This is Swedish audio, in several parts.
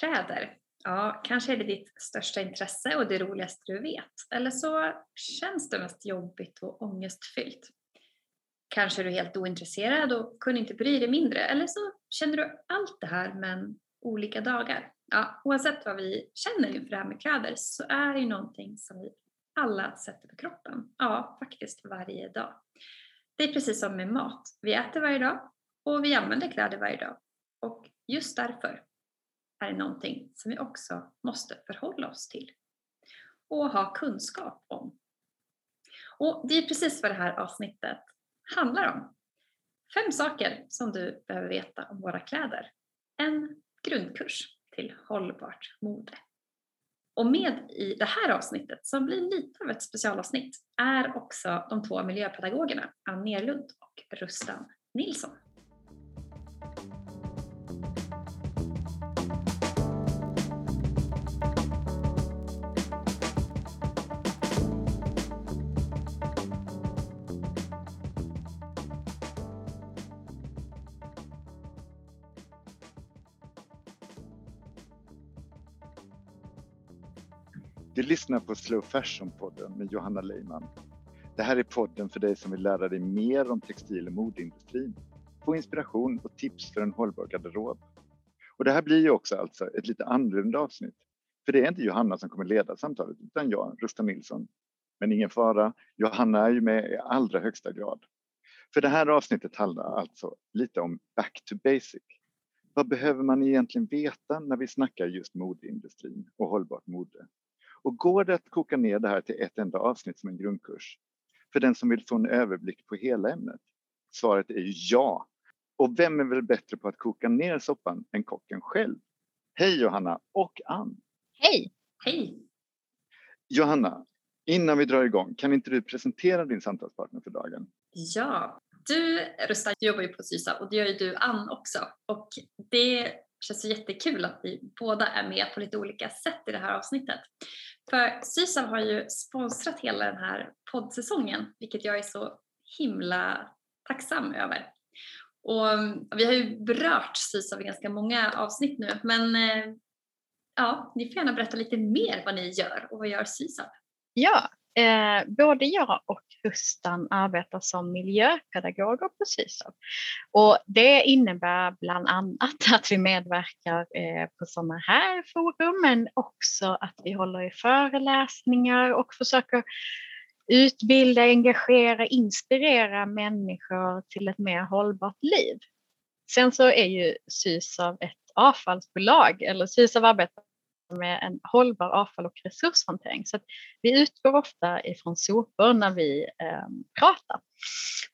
Kläder. Ja, kanske är det ditt största intresse och det roligaste du vet. Eller så känns det mest jobbigt och ångestfyllt. Kanske är du helt ointresserad och kunde inte bry dig mindre. Eller så känner du allt det här men olika dagar. Ja, oavsett vad vi känner inför det här med kläder så är det ju någonting som vi alla sätter på kroppen. Ja, faktiskt varje dag. Det är precis som med mat. Vi äter varje dag och vi använder kläder varje dag. Och just därför är någonting som vi också måste förhålla oss till och ha kunskap om. Och det är precis vad det här avsnittet handlar om. Fem saker som du behöver veta om våra kläder. En grundkurs till hållbart mode. Och med i det här avsnittet, som blir lite av ett specialavsnitt, är också de två miljöpedagogerna Ann Nerlund och Rustan Nilsson. Lyssnar på Slow Fashion-podden med Johanna Leiman. Det här är podden för dig som vill lära dig mer om textil och modeindustrin, få inspiration och tips för en hållbar garderob. Och det här blir ju också alltså ett lite annorlunda avsnitt. För det är inte Johanna som kommer leda samtalet, utan jag, Rusta Nilsson. Men ingen fara, Johanna är ju med i allra högsta grad. För det här avsnittet handlar alltså lite om back to basic. Vad behöver man egentligen veta när vi snackar just modeindustrin och hållbart mode? Och går det att koka ner det här till ett enda avsnitt som en grundkurs? För den som vill få en överblick på hela ämnet? Svaret är ju ja. Och vem är väl bättre på att koka ner soppan än kocken själv? Hej Johanna och Ann! Hej! Hej! Johanna, innan vi drar igång, kan inte du presentera din samtalspartner för dagen? Ja, du Rusta jobbar ju på Sysa och det gör ju du Ann också. Och det känns jättekul att vi båda är med på lite olika sätt i det här avsnittet. För Sysav har ju sponsrat hela den här poddsäsongen, vilket jag är så himla tacksam över. Och mm, vi har ju berört Sysav i ganska många avsnitt nu, men eh, ja, ni får gärna berätta lite mer vad ni gör och vad gör Sysav? Ja, Eh, både jag och Rustan arbetar som miljöpedagoger på Sysav. Och det innebär bland annat att vi medverkar eh, på sådana här forum men också att vi håller i föreläsningar och försöker utbilda, engagera, inspirera människor till ett mer hållbart liv. Sen så är ju SYSAV ett avfallsbolag, eller SYSAV arbetar med en hållbar avfall och resurshantering. Så vi utgår ofta ifrån sopor när vi eh, pratar.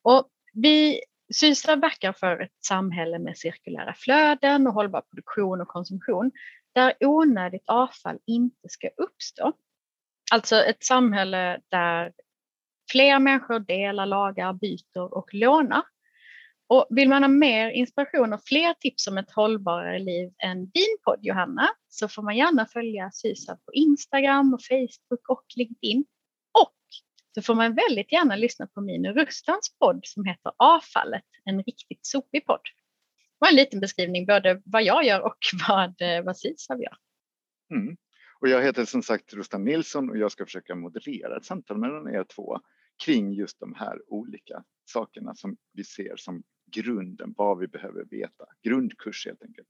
Och vi Sysa verkar för ett samhälle med cirkulära flöden och hållbar produktion och konsumtion där onödigt avfall inte ska uppstå. Alltså ett samhälle där fler människor delar, lagar, byter och lånar och vill man ha mer inspiration och fler tips om ett hållbarare liv än din podd Johanna så får man gärna följa Sysa på Instagram och Facebook och LinkedIn. Och så får man väldigt gärna lyssna på min och Rustans podd som heter Avfallet, en riktigt sopig podd. Det var en liten beskrivning både vad jag gör och vad, eh, vad Sysav gör. Mm. Och jag heter som sagt Rustan Nilsson och jag ska försöka moderera ett samtal mellan er två kring just de här olika sakerna som vi ser som grunden, vad vi behöver veta. Grundkurs helt enkelt.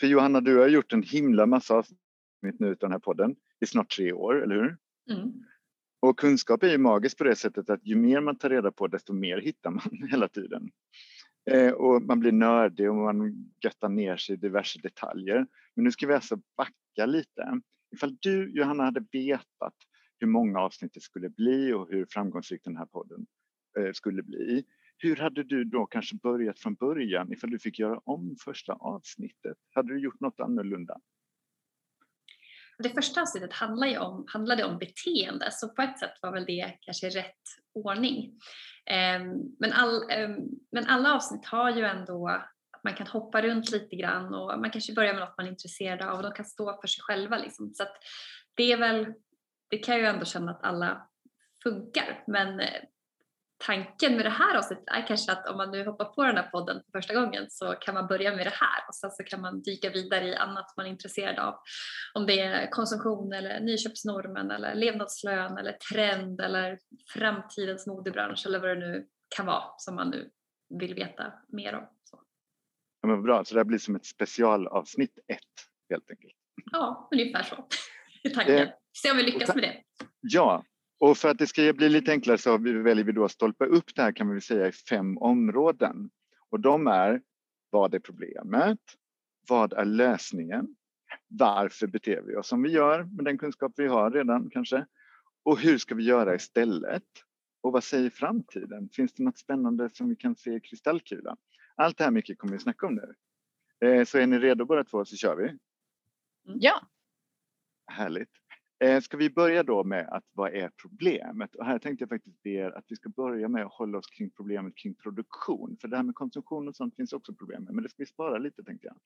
För Johanna, du har gjort en himla massa avsnitt nu av den här podden i snart tre år, eller hur? Mm. Och kunskap är ju magiskt på det sättet att ju mer man tar reda på desto mer hittar man hela tiden. Eh, och man blir nördig och man göttar ner sig i diverse detaljer. Men nu ska vi alltså backa lite. Ifall du Johanna hade vetat hur många avsnitt det skulle bli och hur framgångsrik den här podden eh, skulle bli hur hade du då kanske börjat från början ifall du fick göra om första avsnittet? Hade du gjort något annorlunda? Det första avsnittet handlade om, handlade om beteende, så på ett sätt var väl det kanske rätt ordning. Ehm, men, all, ehm, men alla avsnitt har ju ändå att man kan hoppa runt lite grann och man kanske börjar med något man är intresserad av och de kan stå för sig själva. Liksom. Så det är väl, det kan jag ju ändå känna att alla funkar men tanken med det här avsnittet är kanske att om man nu hoppar på den här podden för första gången så kan man börja med det här och sen så kan man dyka vidare i annat man är intresserad av. Om det är konsumtion eller nyköpsnormen eller levnadslön eller trend eller framtidens modebransch eller vad det nu kan vara som man nu vill veta mer om. Så. Ja, men bra, så det här blir som ett specialavsnitt ett helt enkelt. Ja, ungefär så. Tanken. Se om vi lyckas med det. Ja, och för att det ska bli lite enklare så väljer vi då att stolpa upp det här kan vi säga i fem områden. Och de är vad är problemet? Vad är lösningen? Varför beter vi oss som vi gör med den kunskap vi har redan kanske? Och hur ska vi göra istället? Och vad säger framtiden? Finns det något spännande som vi kan se i kristallkulan? Allt det här mycket kommer vi snacka om nu. Eh, så är ni redo båda två så kör vi. Ja. Härligt. Eh, ska vi börja då med att vad är problemet? Och här tänkte jag faktiskt be er att vi ska börja med att hålla oss kring problemet kring produktion. För det här med konsumtion och sånt finns också problem med, men det ska vi spara lite tänkte jag.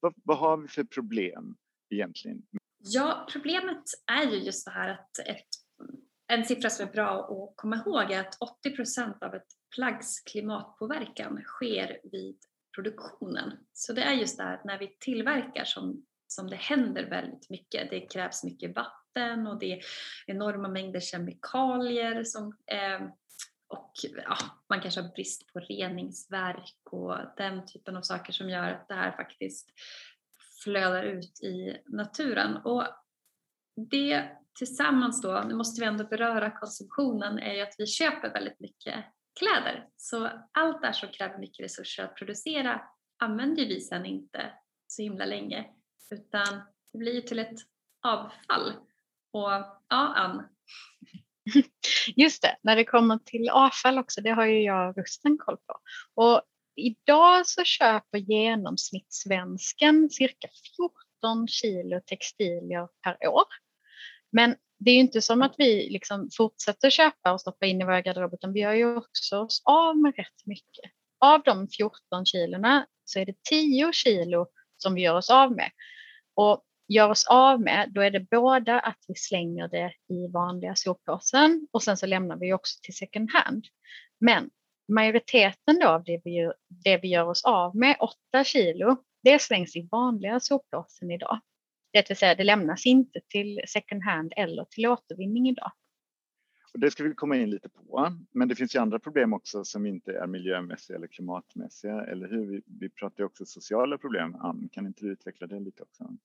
Vad, vad har vi för problem egentligen? Ja, problemet är ju just det här att ett, en siffra som är bra att komma ihåg är att 80 procent av ett plaggs klimatpåverkan sker vid produktionen. Så det är just det här att när vi tillverkar som, som det händer väldigt mycket. Det krävs mycket vatten vatten och det är enorma mängder kemikalier som eh, och ja, man kanske har brist på reningsverk och den typen av saker som gör att det här faktiskt flödar ut i naturen. Och det tillsammans då, nu måste vi ändå beröra konsumtionen, är ju att vi köper väldigt mycket kläder. Så allt det här som kräver mycket resurser att producera använder vi sedan inte så himla länge utan det blir ju till ett avfall. Och ja, Ann. Just det, när det kommer till avfall också, det har ju jag Rusten koll på. Och idag så köper genomsnittssvensken cirka 14 kilo textilier per år. Men det är ju inte som att vi liksom fortsätter köpa och stoppa in i våra garderober utan vi gör ju också oss av med rätt mycket. Av de 14 kilona så är det 10 kilo som vi gör oss av med. Och gör oss av med, då är det både att vi slänger det i vanliga soppåsen och sen så lämnar vi också till second hand. Men majoriteten då av det vi, det vi gör oss av med, 8 kilo, det slängs i vanliga soppåsen idag. Det vill säga det lämnas inte till second hand eller till återvinning idag. Och det ska vi komma in lite på. Men det finns ju andra problem också som inte är miljömässiga eller klimatmässiga, eller hur? Vi, vi pratar ju också sociala problem. Ann, kan inte du utveckla det lite också?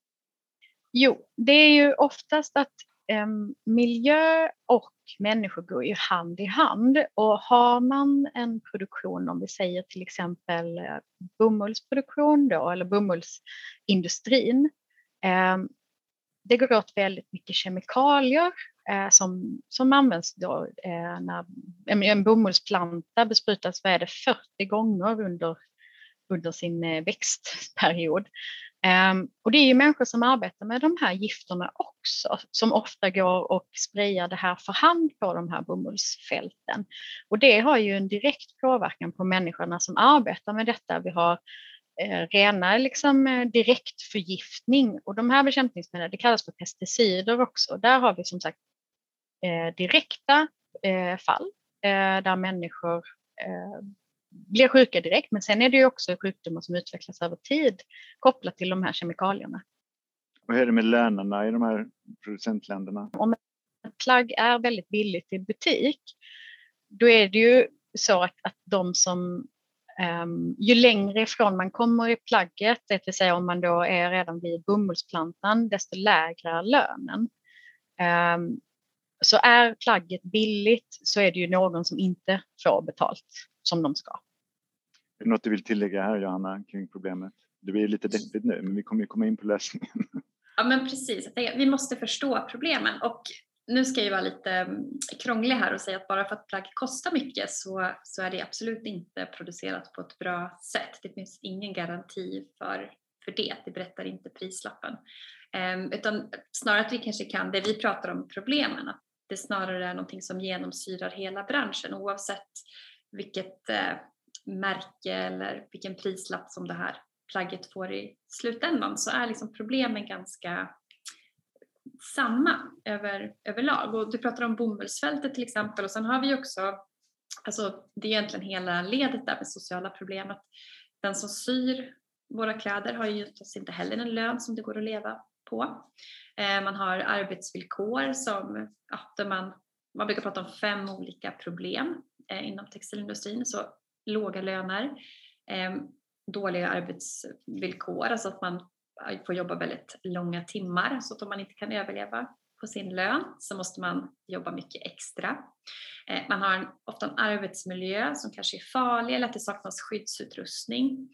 Jo, det är ju oftast att eh, miljö och människor går ju hand i hand och har man en produktion, om vi säger till exempel eh, bomullsproduktion då, eller bomullsindustrin, eh, det går åt väldigt mycket kemikalier eh, som, som används då eh, när en, en bomullsplanta besprutas, vad är det, 40 gånger under, under sin eh, växtperiod. Ehm, och det är ju människor som arbetar med de här gifterna också, som ofta går och sprayar det här för hand på de här bomullsfälten. Och det har ju en direkt påverkan på människorna som arbetar med detta. Vi har eh, rena liksom, eh, direktförgiftning och de här bekämpningsmedlen, det kallas för pesticider också. Där har vi som sagt eh, direkta fall där människor blir sjuka direkt, men sen är det ju också sjukdomar som utvecklas över tid kopplat till de här kemikalierna. Vad är det med lönerna i de här producentländerna? Om ett plagg är väldigt billigt i butik, då är det ju så att, att de som Um, ju längre ifrån man kommer i plagget, det vill säga om man då är redan vid bomullsplantan, desto lägre är lönen. Um, så är plagget billigt så är det ju någon som inte får betalt som de ska. Är det något du vill tillägga här Johanna kring problemet? Det blir lite deppigt nu men vi kommer ju komma in på lösningen. Ja men precis, vi måste förstå problemen och nu ska jag vara lite mm, krånglig här och säga att bara för att plagg kostar mycket så, så är det absolut inte producerat på ett bra sätt. Det finns ingen garanti för, för det, det berättar inte prislappen. Um, utan snarare att vi kanske kan, det vi pratar om problemen, att det snarare är någonting som genomsyrar hela branschen oavsett vilket uh, märke eller vilken prislapp som det här plagget får i slutändan så är liksom problemen ganska samma över, överlag. Och du pratar om bomullsfältet till exempel och sen har vi också alltså det är egentligen hela ledet där med sociala problem. Att den som syr våra kläder har ju inte heller en lön som det går att leva på. Eh, man har arbetsvillkor som, ja, man, man brukar prata om fem olika problem eh, inom textilindustrin. Så låga löner, ehm, dåliga arbetsvillkor, alltså att man får jobba väldigt långa timmar så att om man inte kan överleva på sin lön så måste man jobba mycket extra. Eh, man har ofta en arbetsmiljö som kanske är farlig eller att det saknas skyddsutrustning.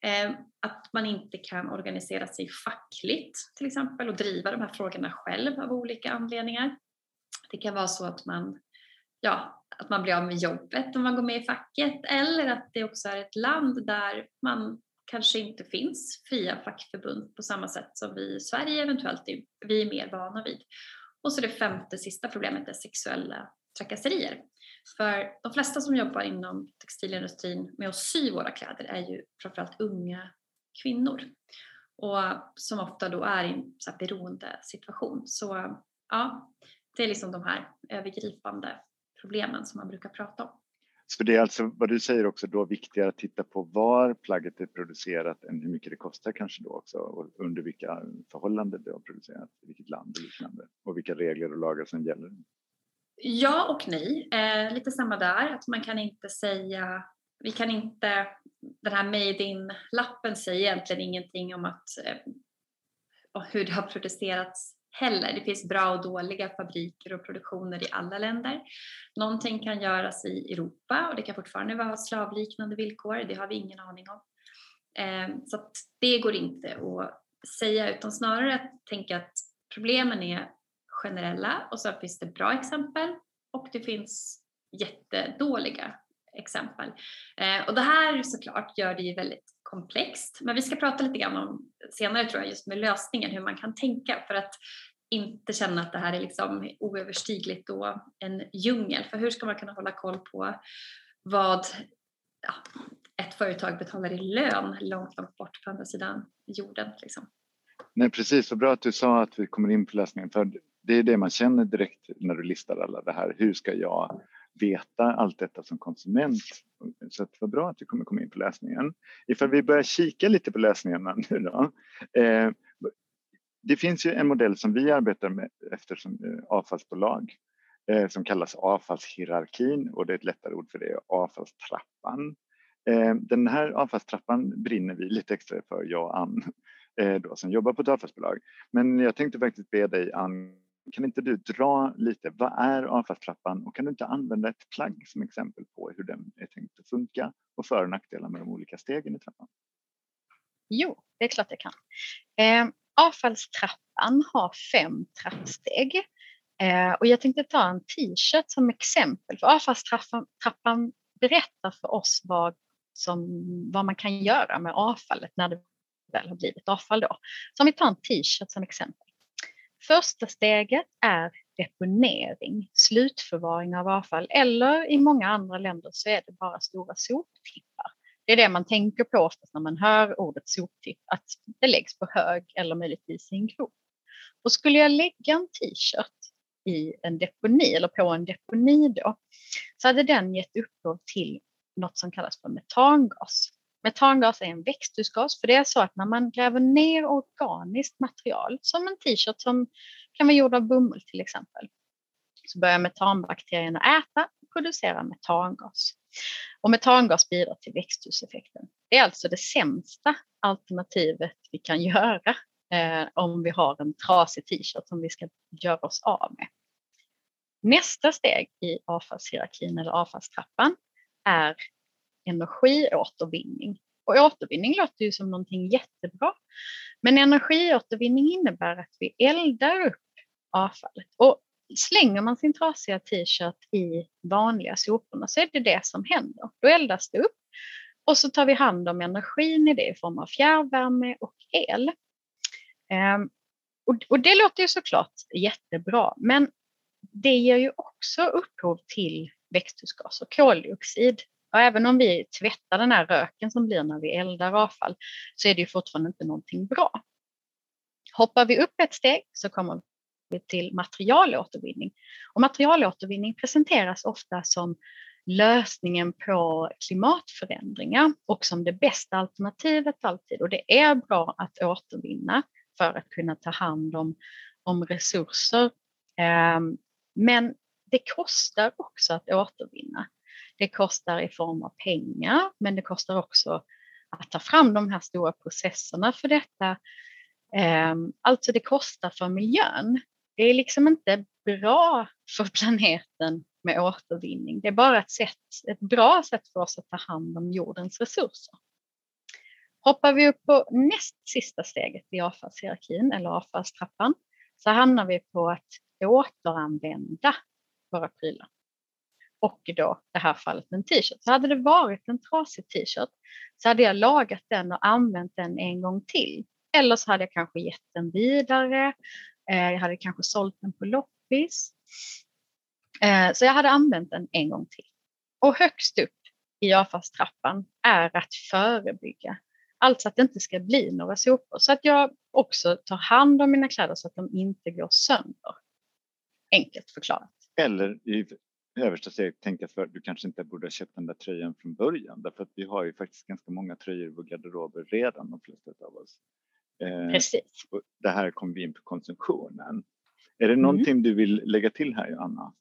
Ehm, att man inte kan organisera sig fackligt till exempel och driva de här frågorna själv av olika anledningar. Det kan vara så att man ja, att man blir av med jobbet om man går med i facket eller att det också är ett land där man kanske inte finns fria fackförbund på samma sätt som vi i Sverige eventuellt är, vi är mer vana vid. Och så det femte sista problemet är sexuella trakasserier. För de flesta som jobbar inom textilindustrin med att sy våra kläder är ju framförallt unga kvinnor och som ofta då är i en så här beroende situation. Så ja, det är liksom de här övergripande problemen som man brukar prata om. Så det är alltså vad du säger också då viktigare att titta på var plagget är producerat än hur mycket det kostar kanske då också och under vilka förhållanden det har producerats, i vilket land och liknande och vilka regler och lagar som gäller. Ja och nej, eh, lite samma där att man kan inte säga vi kan inte, den här made in-lappen säger egentligen ingenting om att eh, hur det har producerats heller. Det finns bra och dåliga fabriker och produktioner i alla länder. Någonting kan göras i Europa och det kan fortfarande vara slavliknande villkor, det har vi ingen aning om. Ehm, så att det går inte att säga utan snarare att tänka att problemen är generella och så finns det bra exempel och det finns jättedåliga exempel. Ehm, och det här såklart gör det ju väldigt komplext. Men vi ska prata lite grann om senare tror jag just med lösningen, hur man kan tänka för att inte känna att det här är liksom oöverstigligt och en djungel. För hur ska man kunna hålla koll på vad ja, ett företag betalar i lön långt, långt bort på andra sidan jorden? Liksom. Nej, precis, så bra att du sa att vi kommer in på lösningen. För det är det man känner direkt när du listar alla det här. Hur ska jag veta allt detta som konsument. Så det var bra att du kommer komma in på läsningen. Ifall vi börjar kika lite på läsningarna nu då. Eh, det finns ju en modell som vi arbetar med efter som eh, avfallsbolag eh, som kallas avfallshierarkin och det är ett lättare ord för det, avfallstrappan. Den här avfallstrappan brinner vi lite extra för, jag och Ann, då, som jobbar på ett avfallsbolag. Men jag tänkte faktiskt be dig, Ann, kan inte du dra lite, vad är avfallstrappan och kan du inte använda ett plagg som exempel på hur den är tänkt att funka och för och nackdelar med de olika stegen i trappan? Jo, det är klart jag kan. Eh, avfallstrappan har fem trappsteg eh, och jag tänkte ta en t-shirt som exempel för avfallstrappan berättar för oss vad, som, vad man kan göra med avfallet när det väl har blivit avfall då. Så om vi tar en t-shirt som exempel. Första steget är deponering, slutförvaring av avfall eller i många andra länder så är det bara stora soptippar. Det är det man tänker på oftast när man hör ordet soptipp, att det läggs på hög eller möjligtvis i en grop. Och skulle jag lägga en t-shirt i en deponi eller på en deponi då så hade den gett upphov till något som kallas för metangas. Metangas är en växthusgas för det är så att när man gräver ner organiskt material som en t-shirt som kan vara gjord av bomull till exempel så börjar metanbakterierna äta och producera metangas. Och metangas bidrar till växthuseffekten. Det är alltså det sämsta alternativet vi kan göra eh, om vi har en trasig t-shirt som vi ska göra oss av med. Nästa steg i avfallshierarkin eller avfallstrappan är energiåtervinning. Och återvinning låter ju som någonting jättebra. Men energiåtervinning innebär att vi eldar upp avfallet. Och slänger man sin trasiga t-shirt i vanliga soporna så är det det som händer. Då eldas det upp och så tar vi hand om energin i det i form av fjärrvärme och el. Ehm, och, det låter ju såklart jättebra, men det ger ju också upphov till växthusgaser, koldioxid och även om vi tvättar den här röken som blir när vi eldar avfall så är det ju fortfarande inte någonting bra. Hoppar vi upp ett steg så kommer vi till materialåtervinning. Och materialåtervinning presenteras ofta som lösningen på klimatförändringar och som det bästa alternativet alltid. Och det är bra att återvinna för att kunna ta hand om, om resurser. Ehm, men det kostar också att återvinna. Det kostar i form av pengar, men det kostar också att ta fram de här stora processerna för detta. Ehm, alltså det kostar för miljön. Det är liksom inte bra för planeten med återvinning. Det är bara ett, sätt, ett bra sätt för oss att ta hand om jordens resurser. Hoppar vi upp på näst sista steget i avfallshierarkin eller avfallstrappan så hamnar vi på att återanvända våra prylar. Och då i det här fallet en t-shirt. Så hade det varit en trasig t-shirt så hade jag lagat den och använt den en gång till. Eller så hade jag kanske gett den vidare. Eh, jag hade kanske sålt den på loppis. Eh, så jag hade använt den en gång till. Och högst upp i avfallstrappan är att förebygga. Alltså att det inte ska bli några sopor. Så att jag också tar hand om mina kläder så att de inte går sönder. Enkelt förklarat. Eller i översta steget tänka för du kanske inte borde ha köpt den där tröjan från början därför att vi har ju faktiskt ganska många tröjor i vår garderober redan de flesta av oss. Eh, Precis. Det här kommer vi in på konsumtionen. Är det mm. någonting mm. du vill lägga till här Johanna?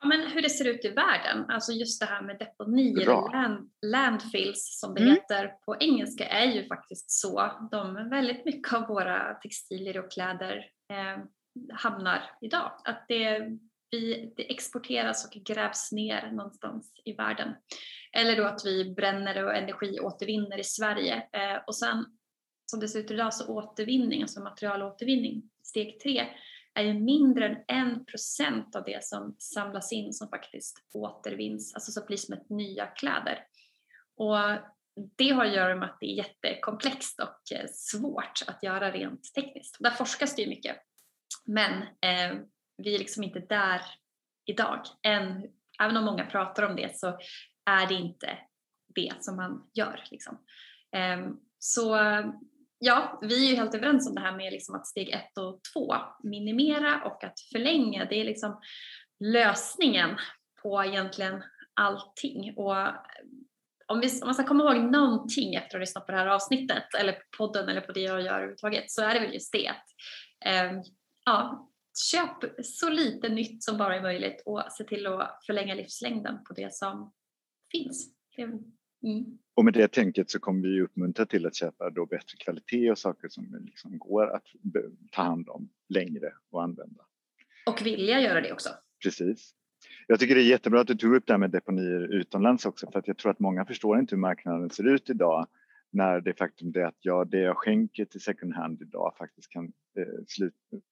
Ja, men hur det ser ut i världen, alltså just det här med deponier, land, landfills som det mm. heter på engelska är ju faktiskt så. De, väldigt mycket av våra textilier och kläder eh, hamnar idag. Att det, vi, det exporteras och grävs ner någonstans i världen. Eller då att vi bränner och energiåtervinner i Sverige. Eh, och sen som det ser ut idag så återvinning, alltså materialåtervinning, steg tre, är ju mindre än en procent av det som samlas in som faktiskt återvinns, alltså så blir som ett nya kläder. Och det har att göra med att det är jättekomplext och eh, svårt att göra rent tekniskt. Där forskas det ju mycket. Men eh, vi är liksom inte där idag. Än, även om många pratar om det så är det inte det som man gör. Liksom. Ehm, så ja, vi är ju helt överens om det här med liksom att steg ett och två, minimera och att förlänga, det är liksom lösningen på egentligen allting. Och eh, om, vi, om man ska komma ihåg någonting efter att ha lyssnat på det här avsnittet eller på podden eller på det jag gör överhuvudtaget så är det väl just det att ehm, ja, köp så lite nytt som bara är möjligt och se till att förlänga livslängden på det som finns. Mm. Och med det tänket så kommer vi uppmuntra till att köpa då bättre kvalitet och saker som liksom går att ta hand om längre och använda. Och vilja göra det också. Precis. Jag tycker det är jättebra att du tog upp det här med deponier utomlands också för att jag tror att många förstår inte hur marknaden ser ut idag när det faktum är att jag, det jag skänker till second hand idag faktiskt kan eh,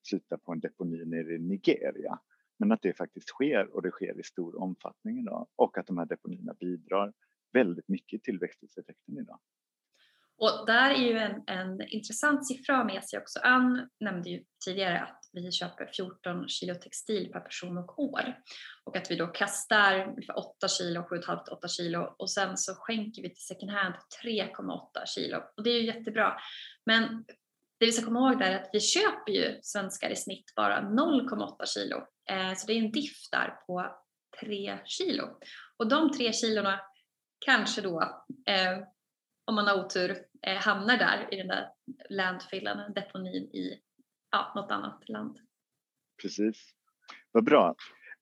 sluta på en deponi nere i Nigeria. Men att det faktiskt sker och det sker i stor omfattning idag och att de här deponierna bidrar väldigt mycket till växthuseffekten idag. Och där är ju en, en intressant siffra med sig också. Ann nämnde ju tidigare att vi köper 14 kilo textil per person och år. Och att vi då kastar ungefär 8 kilo, 7,5-8 kilo. Och sen så skänker vi till second hand 3,8 kilo. Och det är ju jättebra. Men det vi ska komma ihåg där är att vi köper ju svenskar i snitt bara 0,8 kilo. Eh, så det är en diff där på 3 kilo. Och de 3 kilona kanske då, eh, om man har otur, eh, hamnar där i den där landfillen, deponin i ja, något annat land. Precis. Vad bra.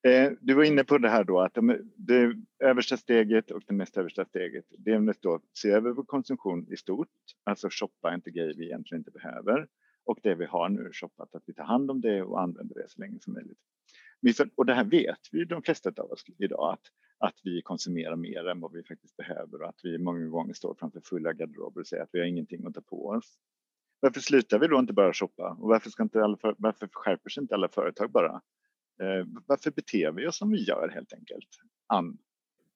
Eh, du var inne på det här då att det översta steget och det mest översta steget, det är att se över vår konsumtion i stort, alltså shoppa inte grejer vi egentligen inte behöver och det vi har nu shoppat, att vi tar hand om det och använder det så länge som möjligt. Och det här vet vi de flesta av oss idag att att vi konsumerar mer än vad vi faktiskt behöver och att vi många gånger står framför fulla garderober och säger att vi har ingenting att ta på oss. Varför slutar vi då inte bara shoppa och varför, ska inte alla, varför skärper sig inte alla företag bara? Eh, varför beter vi oss som vi gör helt enkelt? Ann,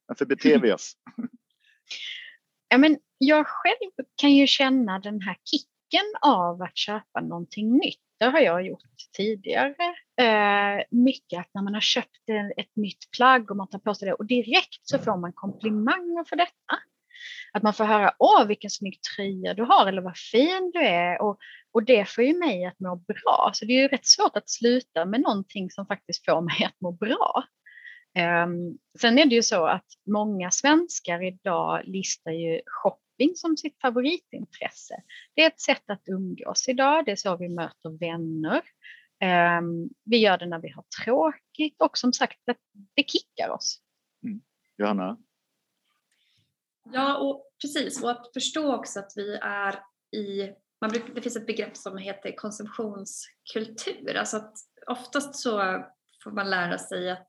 varför beter vi oss? ja, men jag själv kan ju känna den här kicken av att köpa någonting nytt. Det har jag gjort tidigare. Eh, mycket att när man har köpt ett nytt plagg och man tar på sig det och direkt så får man komplimanger för detta. Att man får höra åh vilken snygg tröja du har eller vad fin du är och, och det får ju mig att må bra. Så det är ju rätt svårt att sluta med någonting som faktiskt får mig att må bra. Um, sen är det ju så att många svenskar idag listar ju shopping som sitt favoritintresse. Det är ett sätt att umgås idag, det är så vi möter vänner. Um, vi gör det när vi har tråkigt och som sagt, det, det kickar oss. Mm. Johanna? Ja, och precis. Och att förstå också att vi är i man brukar, det finns ett begrepp som heter konsumtionskultur. Alltså att oftast så får man lära sig att,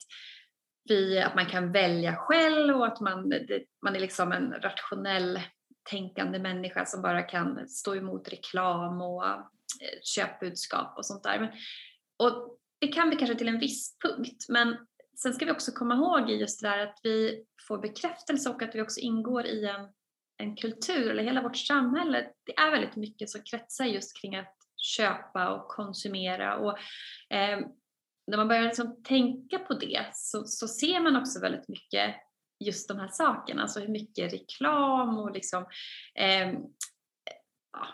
vi, att man kan välja själv och att man, det, man är liksom en rationell tänkande människa som bara kan stå emot reklam och eh, köpbudskap och sånt där. Men, och det kan vi kanske till en viss punkt, men sen ska vi också komma ihåg just det där att vi får bekräftelse och att vi också ingår i en en kultur eller hela vårt samhälle, det är väldigt mycket som kretsar just kring att köpa och konsumera. Och eh, när man börjar liksom tänka på det så, så, ser man också väldigt mycket just de här sakerna, alltså hur mycket reklam och liksom eh,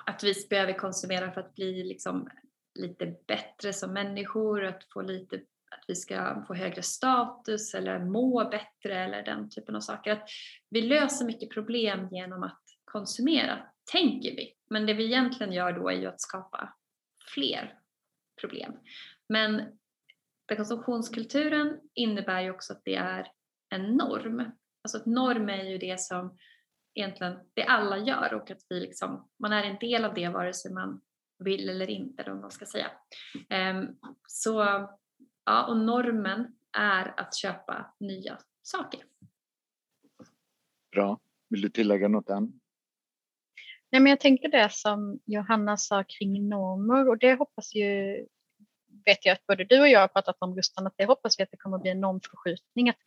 att vi behöver konsumera för att bli liksom lite bättre som människor, att få lite att vi ska få högre status eller må bättre eller den typen av saker. Att vi löser mycket problem genom att konsumera, tänker vi. Men det vi egentligen gör då är ju att skapa fler problem. Men konsumtionskulturen innebär ju också att det är en norm. Alltså att norm är ju det som egentligen det alla gör och att vi liksom, man är en del av det vare sig man vill eller inte, eller vad man ska säga. Ehm, så Ja, och normen är att köpa nya saker. Bra. Vill du tillägga något än? Nej, men jag tänker det som Johanna sa kring normer och det hoppas ju, vet jag att både du och jag har pratat om Rustan, att det hoppas vi att det kommer att bli en normförskjutning. Att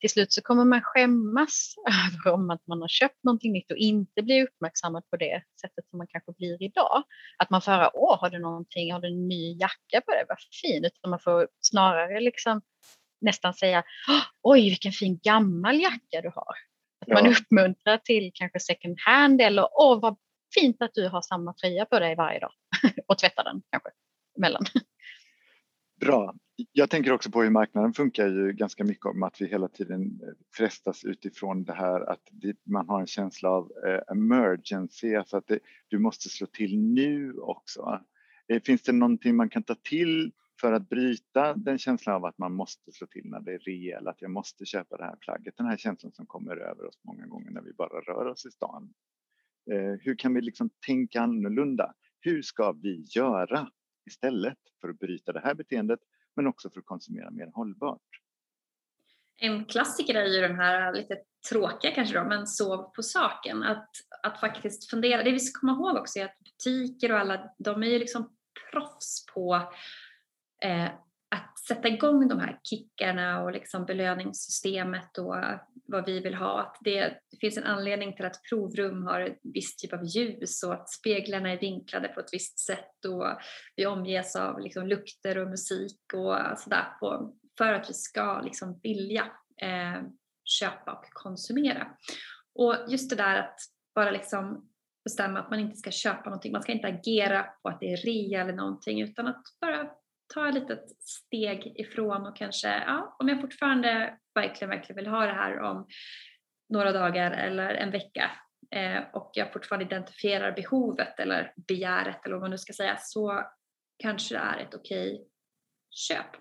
till slut så kommer man skämmas över om att man har köpt någonting nytt och inte blir uppmärksammad på det sättet som man kanske blir idag. Att man får höra, åh, har du någonting, har du en ny jacka på dig, vad fin, utan man får snarare liksom nästan säga, oj, vilken fin gammal jacka du har. Att ja. man uppmuntrar till kanske second hand eller, åh, vad fint att du har samma tröja på dig varje dag och tvättar den kanske emellan. Bra. Jag tänker också på hur marknaden funkar ju ganska mycket om att vi hela tiden eh, frestas utifrån det här att man har en känsla av eh, emergency, alltså att det, du måste slå till nu också. Eh, finns det någonting man kan ta till för att bryta den känslan av att man måste slå till när det är rejäl, att jag måste köpa det här plagget, den här känslan som kommer över oss många gånger när vi bara rör oss i stan. Hur kan vi liksom tänka annorlunda? Hur ska vi göra istället för att bryta det här beteendet men också för att konsumera mer hållbart. En klassiker är ju den här lite tråkiga kanske då, men sov på saken. Att, att faktiskt fundera. Det vi ska komma ihåg också är att butiker och alla, de är ju liksom proffs på eh, att sätta igång de här kickarna och liksom belöningssystemet och vad vi vill ha. Att det, det, finns en anledning till att provrum har en viss typ av ljus och att speglarna är vinklade på ett visst sätt och vi omges av liksom lukter och musik och sådär på, för att vi ska liksom vilja eh, köpa och konsumera. Och just det där att bara liksom bestämma att man inte ska köpa någonting, man ska inte agera på att det är rea eller någonting utan att bara ta ett litet steg ifrån och kanske, ja, om jag fortfarande verkligen, verkligen vill ha det här om några dagar eller en vecka eh, och jag fortfarande identifierar behovet eller begäret eller vad man nu ska säga så kanske det är ett okej köp.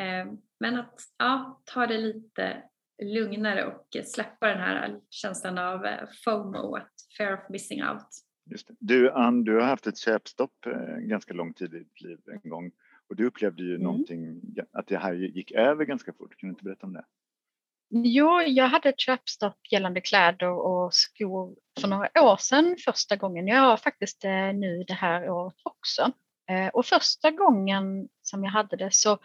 Eh, men att ja, ta det lite lugnare och släppa den här känslan av eh, FOMO, - att fear of missing out. Just det. Du Ann, du har haft ett köpstopp eh, ganska lång tid i ditt liv en gång. Och du upplevde ju mm. någonting, att det här gick över ganska fort. Kan du inte berätta om det? Jo, jag hade ett köpstopp gällande kläder och skor för några år sedan första gången. Jag har faktiskt det nu det här året också. Eh, och första gången som jag hade det så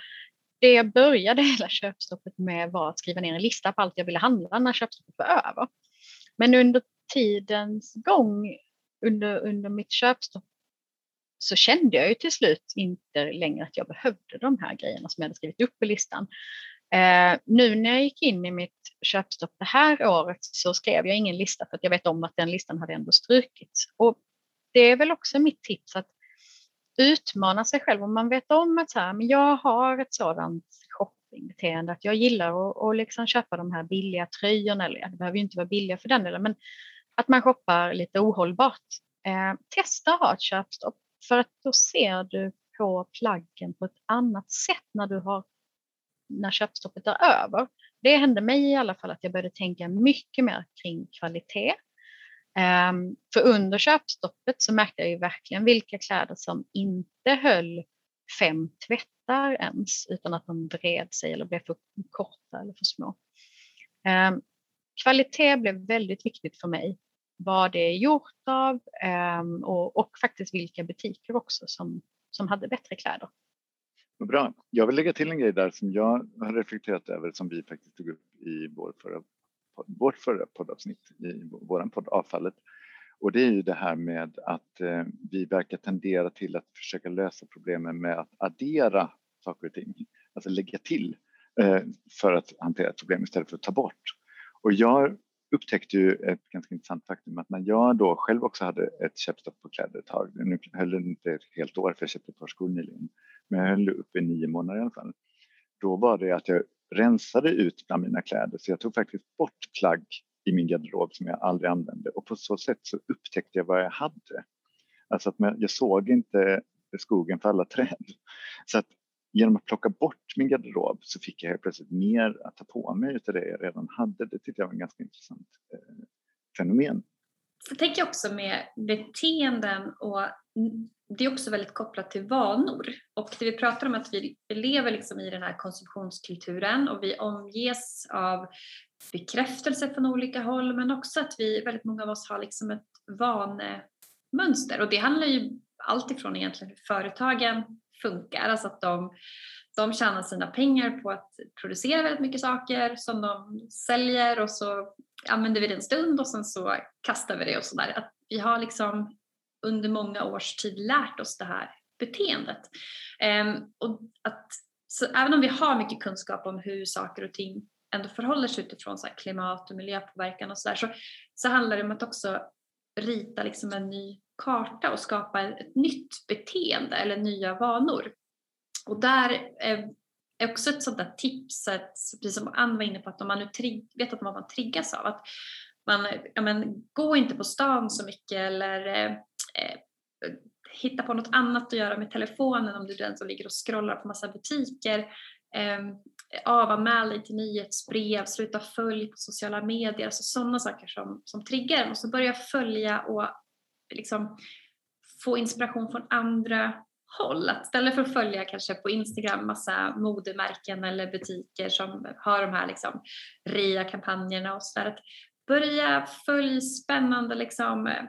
det jag började hela köpstoppet med var att skriva ner en lista på allt jag ville handla när köpstoppet var över. Men under tidens gång under, under mitt köpstopp så kände jag ju till slut inte längre att jag behövde de här grejerna som jag hade skrivit upp på listan. Eh, nu när jag gick in i mitt köpstopp det här året så skrev jag ingen lista för att jag vet om att den listan hade ändå strukits. Och det är väl också mitt tips att utmana sig själv om man vet om att så här, men jag har ett sådant shoppingbeteende. Att jag gillar att, och liksom köpa de här billiga tröjorna, eller det behöver ju inte vara billiga för den delen, men att man shoppar lite ohållbart. Eh, testa att ha ett köpstopp för att då ser du på plaggen på ett annat sätt när du har när köpstoppet är över. Det hände mig i alla fall att jag började tänka mycket mer kring kvalitet. Um, för under köpstoppet så märkte jag ju verkligen vilka kläder som inte höll fem tvättar ens utan att de vred sig eller blev för korta eller för små. Um, kvalitet blev väldigt viktigt för mig. Vad det är gjort av ehm, och, och faktiskt vilka butiker också som, som hade bättre kläder. Bra. Jag vill lägga till en grej där som jag har reflekterat över som vi faktiskt tog upp i vår förra, vårt förra poddavsnitt i vår podd Avfallet. Och det är ju det här med att eh, vi verkar tendera till att försöka lösa problemen med att addera saker och ting, alltså lägga till eh, för att hantera ett problem istället för att ta bort. Och jag upptäckte ju ett ganska intressant faktum att när jag då själv också hade ett köpstopp på kläder ett tag, nu höll det inte ett helt år för jag köpte ett par skor nyligen, men jag höll upp i nio månader i alla fall. Då var det att jag rensade ut bland mina kläder så jag tog faktiskt bort plagg i min garderob som jag aldrig använde och på så sätt så upptäckte jag vad jag hade. Alltså att jag såg inte skogen för alla träd. Så att genom att plocka bort min garderob så fick jag helt plötsligt mer att ta på mig av det jag redan hade. Det tyckte jag var en ganska intressant eh, fenomen. Jag tänker också med beteenden och det är också väldigt kopplat till vanor. Och det vi pratar om att vi lever liksom i den här konsumtionskulturen och vi omges av bekräftelse från olika håll men också att vi, väldigt många av oss har liksom ett vanemönster och det handlar ju alltifrån egentligen hur företagen funkar, alltså att de, de tjänar sina pengar på att producera väldigt mycket saker som de säljer och så använder vi det en stund och sen så kastar vi det och sådär. Att vi har liksom under många års tid lärt oss det här beteendet. Um, och att, så även om vi har mycket kunskap om hur saker och ting ändå förhåller sig utifrån så klimat och miljöpåverkan och sådär så, så handlar det om att också rita liksom en ny karta och skapa ett nytt beteende eller nya vanor. Och där är också ett sånt där tips, att, precis som Ann var inne på, att om man nu trigg, vet att vad man triggas av, att man, ja men, gå inte på stan så mycket eller eh, eh, hitta på något annat att göra med telefonen om du är den som ligger och scrollar på massa butiker. Eh, avanmäl dig till nyhetsbrev, sluta följ på sociala medier, alltså sådana saker som, som triggar och så börja följa och liksom få inspiration från andra håll. Att istället för att följa kanske på Instagram massa modemärken eller butiker som har de här liksom rea-kampanjerna och sådär. Att börja följa spännande liksom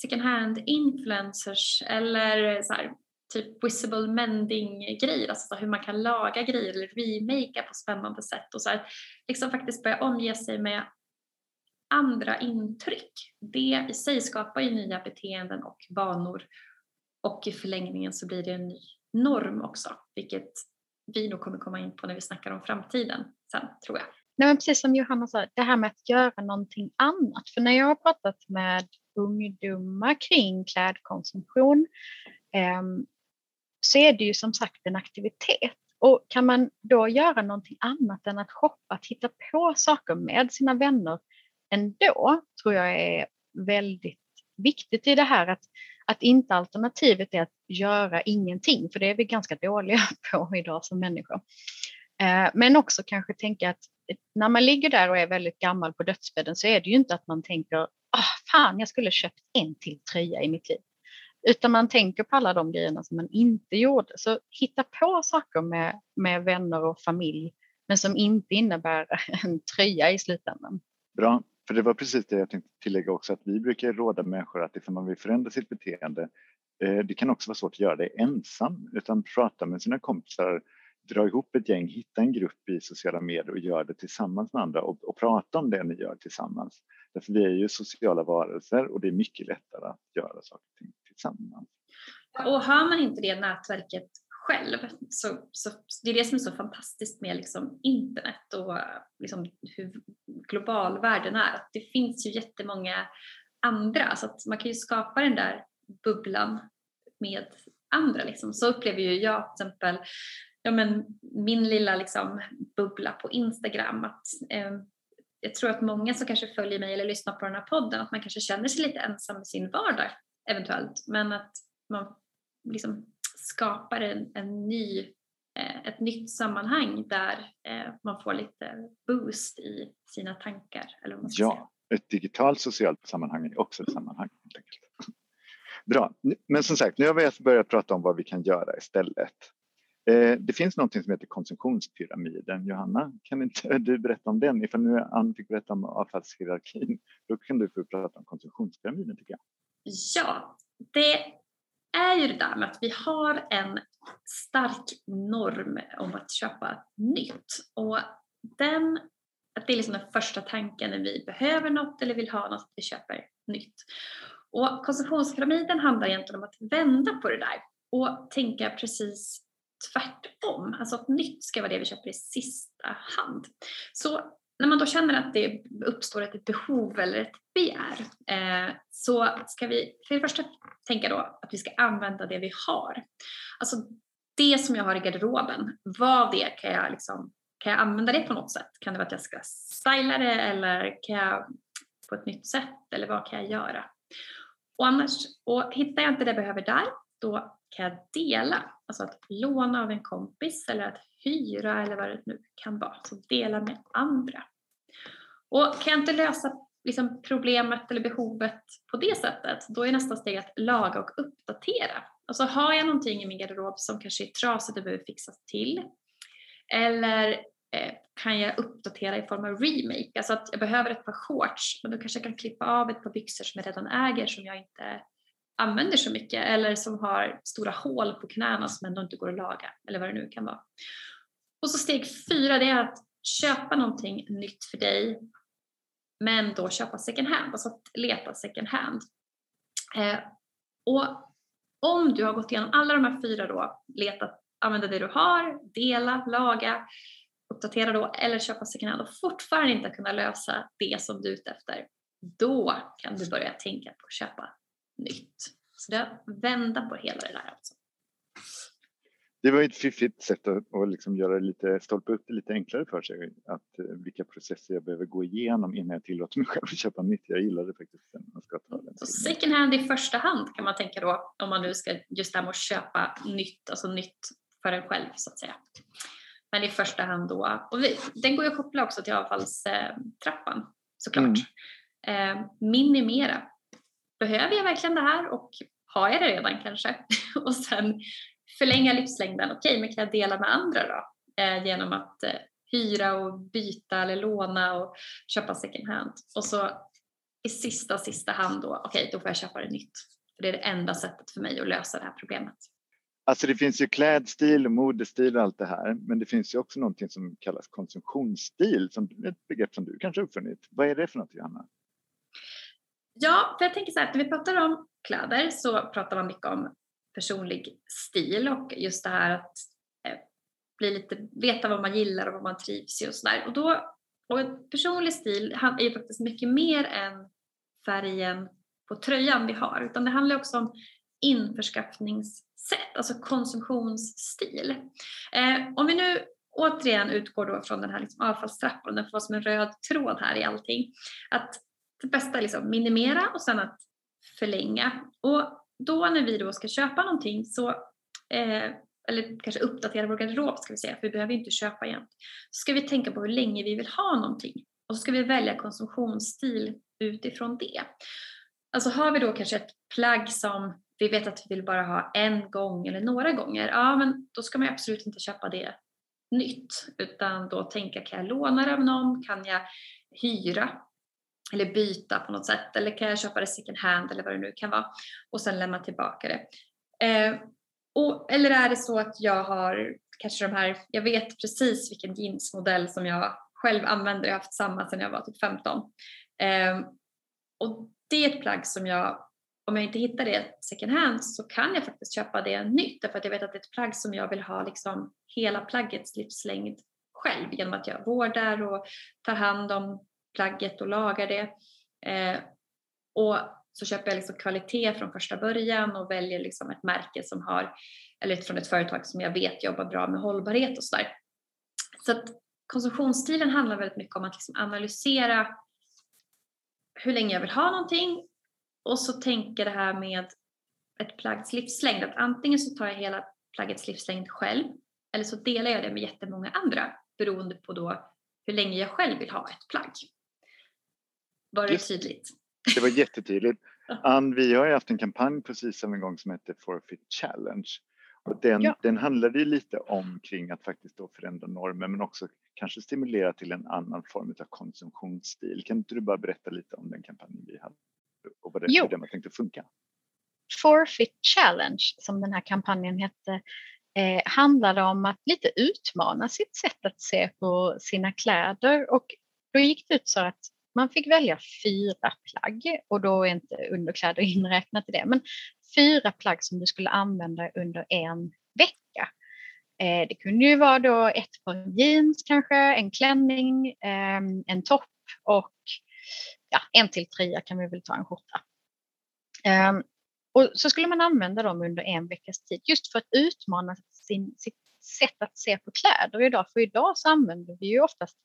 second hand influencers eller så här, typ visible mending grejer, alltså hur man kan laga grejer eller remakea på spännande sätt och så här, liksom faktiskt börja omge sig med andra intryck. Det i sig skapar ju nya beteenden och vanor och i förlängningen så blir det en ny norm också, vilket vi nog kommer komma in på när vi snackar om framtiden sen tror jag. Nej, men precis som Johanna sa, det här med att göra någonting annat. För när jag har pratat med ungdomar kring klädkonsumtion eh, så är det ju som sagt en aktivitet. Och kan man då göra någonting annat än att shoppa, att hitta på saker med sina vänner ändå, tror jag är väldigt viktigt i det här att, att inte alternativet är att göra ingenting, för det är vi ganska dåliga på idag som människor. Eh, men också kanske tänka att när man ligger där och är väldigt gammal på dödsbädden så är det ju inte att man tänker oh, fan, jag skulle köpt en till tröja i mitt liv. Utan man tänker på alla de grejerna som man inte gjorde. Så hitta på saker med, med vänner och familj, men som inte innebär en tröja i slutändan. Bra, för det var precis det jag tänkte tillägga också, att vi brukar råda människor att ifall man vill förändra sitt beteende, eh, det kan också vara svårt att göra det ensam, utan prata med sina kompisar, dra ihop ett gäng, hitta en grupp i sociala medier och göra det tillsammans med andra och, och prata om det ni gör tillsammans. Därför vi är ju sociala varelser och det är mycket lättare att göra saker och ting tillsammans. Och har man inte det nätverket själv så, så det är det som är så fantastiskt med liksom internet och liksom hur global världen är. Att det finns ju jättemånga andra så att man kan ju skapa den där bubblan med andra. Liksom. Så upplever ju jag till exempel ja, men, min lilla liksom, bubbla på Instagram. Att, eh, jag tror att många som kanske följer mig eller lyssnar på den här podden, att man kanske känner sig lite ensam i sin vardag eventuellt, men att man liksom skapar en, en ny, eh, ett nytt sammanhang där eh, man får lite boost i sina tankar. Eller vad man ska ja, säga. ett digitalt socialt sammanhang är också ett sammanhang. Bra, men som sagt, nu har vi börjat prata om vad vi kan göra istället. Eh, det finns något som heter konsumtionspyramiden. Johanna, kan inte du berätta om den? Ifall nu Ann fick berätta om avfallshierarkin, då kan du få prata om konsumtionspyramiden tycker jag. Ja, det är ju det där med att vi har en stark norm om att köpa nytt. Och den, att det är liksom den första tanken när vi behöver något eller vill ha något, att vi köper nytt. Och konsumtionspyramiden handlar egentligen om att vända på det där och tänka precis tvärtom. Alltså att nytt ska vara det vi köper i sista hand. Så när man då känner att det uppstår ett behov eller ett begär eh, så ska vi för det första tänka då att vi ska använda det vi har. Alltså det som jag har i garderoben, vad det kan jag liksom, kan jag använda det på något sätt? Kan det vara att jag ska styla det eller kan jag på ett nytt sätt eller vad kan jag göra? Och annars, och hittar jag inte det jag behöver där, då kan jag dela, alltså att låna av en kompis eller att hyra eller vad det nu kan vara. Så dela med andra. Och kan jag inte lösa liksom, problemet eller behovet på det sättet, då är nästa steg att laga och uppdatera. Alltså har jag någonting i min garderob som kanske är trasigt och behöver fixas till, eller eh, kan jag uppdatera i form av remake, alltså att jag behöver ett par shorts, men då kanske jag kan klippa av ett par byxor som jag redan äger som jag inte använder så mycket eller som har stora hål på knäna som ändå inte går att laga eller vad det nu kan vara. Och så steg fyra det är att köpa någonting nytt för dig men då köpa second hand, alltså att leta second hand. Eh, och om du har gått igenom alla de här fyra då, leta, använda det du har, dela, laga, uppdatera då eller köpa second hand och fortfarande inte kunna lösa det som du är ute efter, då kan du börja tänka på att köpa nytt. Så det att vända på hela det där alltså. Det var ett fiffigt sätt att, att liksom göra lite, stolpa upp det lite enklare för sig. Att, eh, vilka processer jag behöver gå igenom innan jag tillåter mig själv att köpa nytt. Jag gillar det faktiskt. Så second hand i första hand kan man tänka då om man nu ska just det här med att köpa nytt, alltså nytt för en själv så att säga. Men i första hand då, och vi, den går ju att koppla också till avfallstrappan såklart. Mm. Eh, minimera behöver jag verkligen det här och har jag det redan kanske? och sen förlänga livslängden, okej okay, men kan jag dela med andra då? Eh, genom att eh, hyra och byta eller låna och köpa second hand. Och så i sista, sista hand då, okej okay, då får jag köpa det nytt. För det är det enda sättet för mig att lösa det här problemet. Alltså det finns ju klädstil och modestil och allt det här, men det finns ju också någonting som kallas konsumtionsstil, som ett begrepp som du kanske uppfunnit. Vad är det för något, Johanna? Ja, för jag tänker så här, när vi pratar om kläder så pratar man mycket om personlig stil och just det här att eh, bli lite, veta vad man gillar och vad man trivs i och sådär. Och, då, och personlig stil är ju faktiskt mycket mer än färgen på tröjan vi har, utan det handlar också om införskaffningssätt, alltså konsumtionsstil. Eh, om vi nu återigen utgår då från den här liksom avfallstrappan, den får vara som en röd tråd här i allting, att det bästa är liksom minimera och sen att förlänga. Och då när vi då ska köpa någonting så, eh, eller kanske uppdatera vår garderob ska vi säga, för vi behöver inte köpa igen. Så ska vi tänka på hur länge vi vill ha någonting och så ska vi välja konsumtionsstil utifrån det. Alltså har vi då kanske ett plagg som vi vet att vi vill bara ha en gång eller några gånger, ja men då ska man absolut inte köpa det nytt utan då tänka kan jag låna det av någon, kan jag hyra eller byta på något sätt eller kan jag köpa det second hand eller vad det nu kan vara och sen lämna tillbaka det. Eh, och, eller är det så att jag har kanske de här, jag vet precis vilken jeansmodell som jag själv använder, jag har haft samma sedan jag var typ 15. Eh, och det är ett plagg som jag, om jag inte hittar det second hand så kan jag faktiskt köpa det nytt därför att jag vet att det är ett plagg som jag vill ha liksom hela plaggets livslängd själv genom att jag vårdar och tar hand om plagget och lagar det. Eh, och så köper jag liksom kvalitet från första början och väljer liksom ett märke som har, eller från ett företag som jag vet jobbar bra med hållbarhet och sådär. Så att konsumtionsstilen handlar väldigt mycket om att liksom analysera hur länge jag vill ha någonting och så tänker det här med ett plaggs livslängd att antingen så tar jag hela plaggets livslängd själv eller så delar jag det med jättemånga andra beroende på då hur länge jag själv vill ha ett plagg. Var det Just, tydligt? Det var jättetydligt. Ann, vi har ju haft en kampanj precis en gång som heter Forfeit Challenge. Och den, ja. den handlade lite om kring att faktiskt då förändra normer men också kanske stimulera till en annan form av konsumtionsstil. Kan inte du bara berätta lite om den kampanjen vi hade och vad det, hur den var tänkt att funka? Forfeit Challenge som den här kampanjen hette eh, handlade om att lite utmana sitt sätt att se på sina kläder och då gick det ut så att man fick välja fyra plagg och då är inte underkläder inräknat i det, men fyra plagg som du skulle använda under en vecka. Eh, det kunde ju vara då ett par jeans kanske, en klänning, eh, en topp och ja, en till trea kan vi väl ta en skjorta. Eh, och så skulle man använda dem under en veckas tid just för att utmana sin, sitt sätt att se på kläder idag. För idag så använder vi ju oftast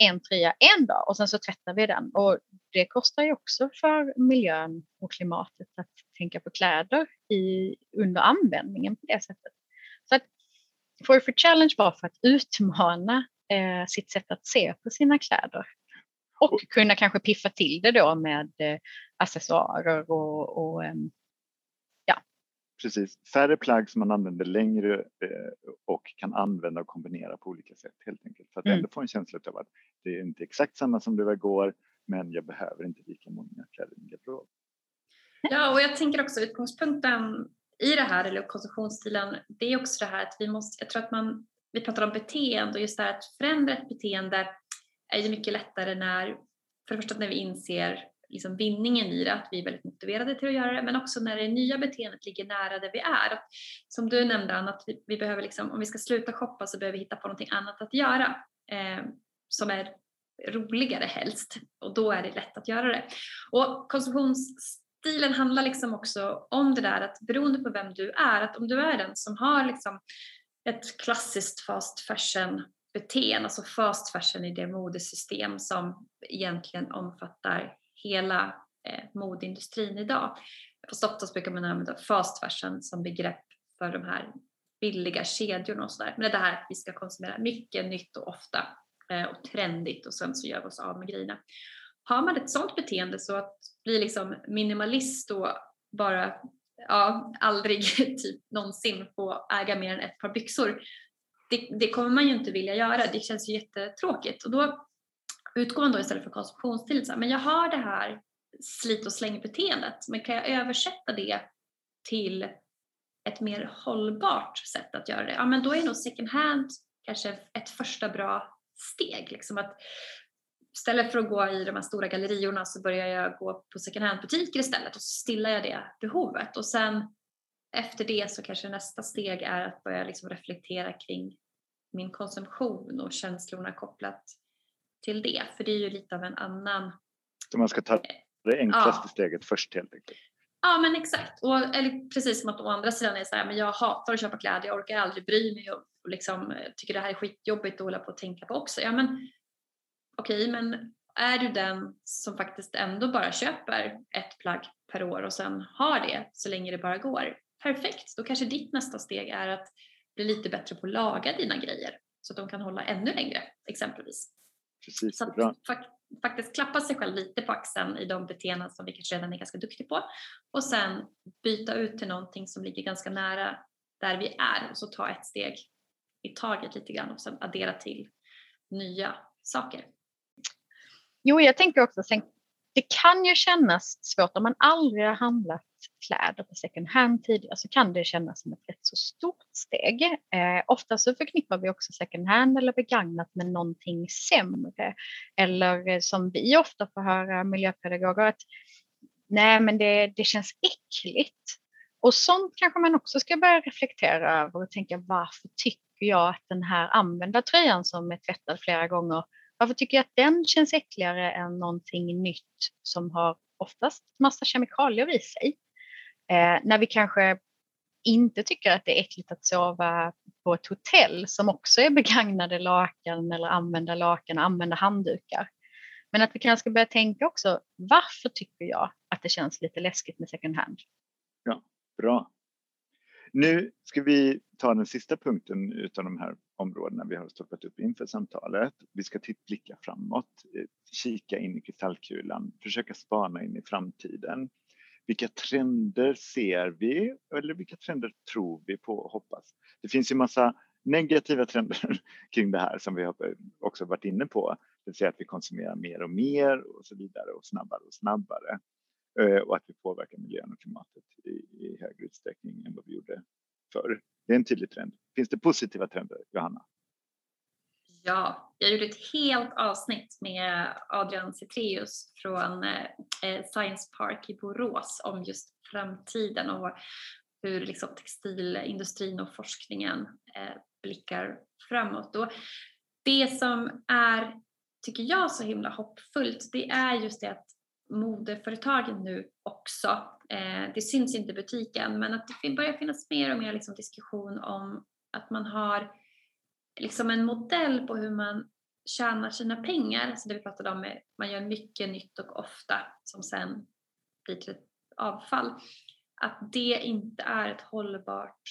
en tröja en dag och sen så tvättar vi den. Och det kostar ju också för miljön och klimatet att tänka på kläder i, under användningen på det sättet. Så att For for Challenge var för att utmana eh, sitt sätt att se på sina kläder. Och kunna kanske piffa till det då med eh, accessoarer och, och eh, precis, färre plagg som man använder längre eh, och kan använda och kombinera på olika sätt helt enkelt. För att mm. ändå få en känsla av att det är inte exakt samma som det var igår men jag behöver inte lika många kläder i min garderob. Ja, och jag tänker också utgångspunkten i det här, eller konsumtionsstilen, det är också det här att vi måste, jag tror att man, vi pratar om beteende och just det här att förändra ett beteende är ju mycket lättare när, för det första när vi inser liksom vinningen i det, att vi är väldigt motiverade till att göra det, men också när det nya beteendet ligger nära där vi är. Att, som du nämnde Anna, att vi, vi, behöver liksom, om vi ska sluta shoppa så behöver vi hitta på någonting annat att göra eh, som är roligare helst och då är det lätt att göra det. Och konsumtionsstilen handlar liksom också om det där att beroende på vem du är, att om du är den som har liksom ett klassiskt fast fashion beteende, alltså fast fashion i det modesystem som egentligen omfattar hela eh, modeindustrin idag. På oftast brukar man använda fast fashion som begrepp för de här billiga kedjorna och sådär. Men det det här att vi ska konsumera mycket nytt och ofta eh, och trendigt och sen så gör vi oss av med grejerna. Har man ett sådant beteende så att bli liksom minimalist och bara ja, aldrig typ någonsin få äga mer än ett par byxor. Det, det, kommer man ju inte vilja göra. Det känns ju jättetråkigt och då utgår man då istället för konsumtionstillit så här, men jag har det här slit och släng-beteendet, men kan jag översätta det till ett mer hållbart sätt att göra det? Ja, men då är nog second hand kanske ett första bra steg. Liksom att istället för att gå i de här stora galleriorna så börjar jag gå på second hand-butiker istället och så stillar jag det behovet. Och sen efter det så kanske nästa steg är att börja liksom reflektera kring min konsumtion och känslorna kopplat till det. För det är ju lite av en annan... Så man ska ta det enklaste ja. steget först helt enkelt? Ja men exakt. Och, eller precis som att å andra sidan är så här, men jag hatar att köpa kläder, jag orkar aldrig bry mig och, och liksom, eh, tycker det här är skitjobbigt att hålla på och tänka på också. Ja men okej, okay, men är du den som faktiskt ändå bara köper ett plagg per år och sen har det så länge det bara går, perfekt. Då kanske ditt nästa steg är att bli lite bättre på att laga dina grejer så att de kan hålla ännu längre exempelvis. Precis, så bra. Fakt faktiskt klappa sig själv lite på axeln i de beteenden som vi kanske redan är ganska duktiga på och sen byta ut till någonting som ligger ganska nära där vi är och så ta ett steg i taget lite grann och sen addera till nya saker. Jo, jag tänker också, det kan ju kännas svårt om man aldrig har handlat kläder på second hand tidigare så kan det kännas som ett rätt så stort steg. Eh, ofta så förknippar vi också second hand eller begagnat med någonting sämre. Eller eh, som vi ofta får höra miljöpedagoger att nej men det, det känns äckligt. Och sånt kanske man också ska börja reflektera över och tänka varför tycker jag att den här använda tröjan som är tvättad flera gånger varför tycker jag att den känns äckligare än någonting nytt som har oftast massa kemikalier i sig. Eh, när vi kanske inte tycker att det är äckligt att sova på ett hotell som också är begagnade lakan eller använda lakan och använda handdukar. Men att vi kanske ska börja tänka också, varför tycker jag att det känns lite läskigt med second hand? Ja, bra. Nu ska vi ta den sista punkten utav de här områdena vi har stoppat upp inför samtalet. Vi ska blicka framåt, eh, kika in i kristallkulan, försöka spana in i framtiden. Vilka trender ser vi eller vilka trender tror vi på och hoppas? Det finns ju massa negativa trender kring det här som vi har eh, också varit inne på. Det vill säga att vi konsumerar mer och mer och så vidare och snabbare och snabbare. Eh, och att vi påverkar miljön och klimatet i, i högre utsträckning än vad vi gjorde förr. Det är en tydlig trend. Finns det positiva trender, Johanna? Ja, jag gjorde ett helt avsnitt med Adrian Cetreus från eh, Eh, Science Park i Borås om just framtiden och hur liksom textilindustrin och forskningen eh, blickar framåt. Och det som är, tycker jag, så himla hoppfullt, det är just det att modeföretagen nu också, eh, det syns inte i butiken, men att det börjar finnas mer och mer liksom diskussion om att man har liksom en modell på hur man tjänar sina pengar, så det vi pratade om, är man gör mycket nytt och ofta som sen blir till ett avfall, att det inte är ett hållbart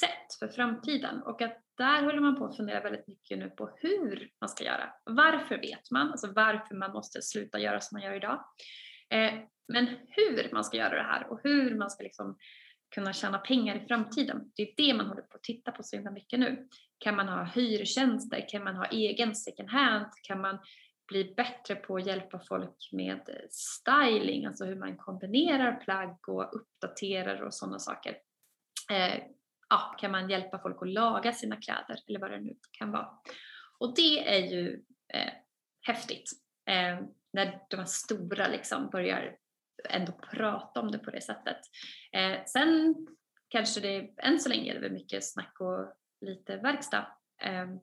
sätt för framtiden och att där håller man på att fundera väldigt mycket nu på hur man ska göra. Varför vet man, alltså varför man måste sluta göra som man gör idag. Eh, men hur man ska göra det här och hur man ska liksom kunna tjäna pengar i framtiden. Det är det man håller på att titta på så himla mycket nu. Kan man ha hyrtjänster? Kan man ha egen second hand? Kan man bli bättre på att hjälpa folk med styling, alltså hur man kombinerar plagg och uppdaterar och sådana saker. Eh, ja, kan man hjälpa folk att laga sina kläder eller vad det nu kan vara. Och det är ju eh, häftigt eh, när de här stora liksom börjar ändå prata om det på det sättet. Eh, sen kanske det än så länge är det mycket snack och lite verkstad. Ehm,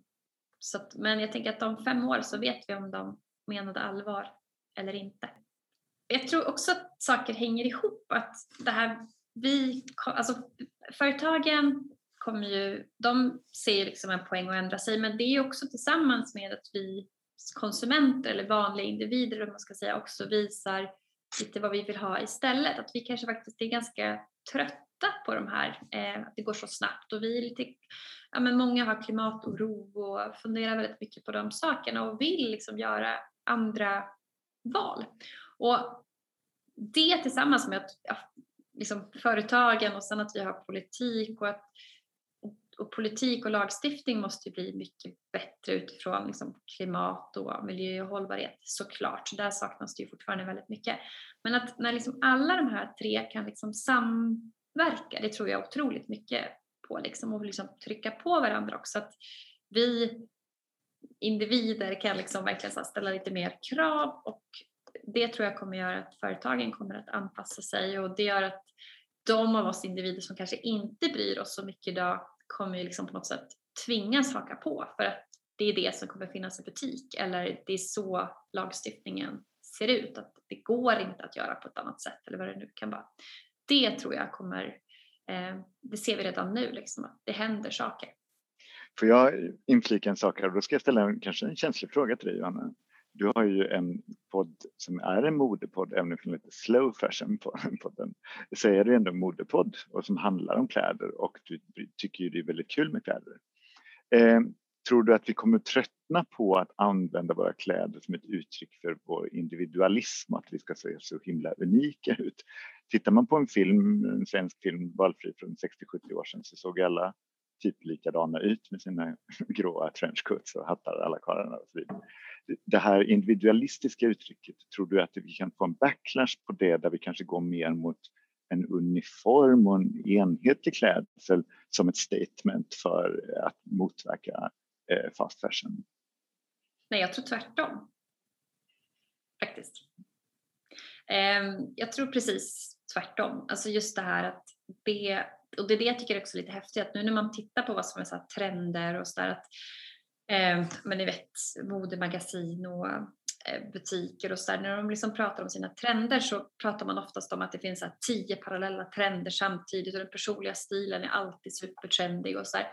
så att, men jag tänker att om fem år så vet vi om de menade allvar eller inte. Jag tror också att saker hänger ihop. Att det här vi, alltså, företagen kommer ju, de ser liksom en poäng att ändra sig men det är också tillsammans med att vi konsumenter eller vanliga individer om man ska säga också visar lite vad vi vill ha istället. Att vi kanske faktiskt är ganska trötta på de här, eh, att det går så snabbt och vi är lite, ja men många har klimatoro och funderar väldigt mycket på de sakerna och vill liksom göra andra val. Och det tillsammans med att ja, liksom företagen och sen att vi har politik och att och politik och lagstiftning måste ju bli mycket bättre utifrån liksom klimat och miljö och hållbarhet såklart. Där saknas det ju fortfarande väldigt mycket. Men att när liksom alla de här tre kan liksom sam samverka, det tror jag otroligt mycket på liksom och liksom trycka på varandra också. Att vi individer kan liksom verkligen ställa lite mer krav och det tror jag kommer göra att företagen kommer att anpassa sig och det gör att de av oss individer som kanske inte bryr oss så mycket idag kommer ju liksom på något sätt tvingas haka på för att det är det som kommer finnas i butik eller det är så lagstiftningen ser ut att det går inte att göra på ett annat sätt eller vad det nu kan vara. Det tror jag kommer, eh, det ser vi redan nu liksom att det händer saker. Får jag inflika en sak här? Då ska jag ställa en, kanske en känslig fråga till dig Johanna. Du har ju en podd som är en modepodd, även om det är lite slow fashion på podden. Så är det ändå en modepodd och som handlar om kläder och du tycker ju det är väldigt kul med kläder. Eh, tror du att vi kommer tröttna på att använda våra kläder som ett uttryck för vår individualism och att vi ska se så himla unika ut? Tittar man på en film, en svensk film, valfri från 60-70 år sedan, så såg alla typ likadana ut med sina gråa trenchcoats och hattar alla karlarna och så vidare det här individualistiska uttrycket, tror du att vi kan få en backlash på det där vi kanske går mer mot en uniform och en enhetlig klädsel som ett statement för att motverka eh, fast fashion? Nej, jag tror tvärtom. Faktiskt. Ehm, jag tror precis tvärtom. Alltså just det här att det, och det är det jag tycker är också lite häftigt, att nu när man tittar på vad som är så trender och sådär, att Eh, men ni vet modemagasin och eh, butiker och sådär, när de liksom pratar om sina trender så pratar man oftast om att det finns så tio parallella trender samtidigt och den personliga stilen är alltid supertrendig och sådär.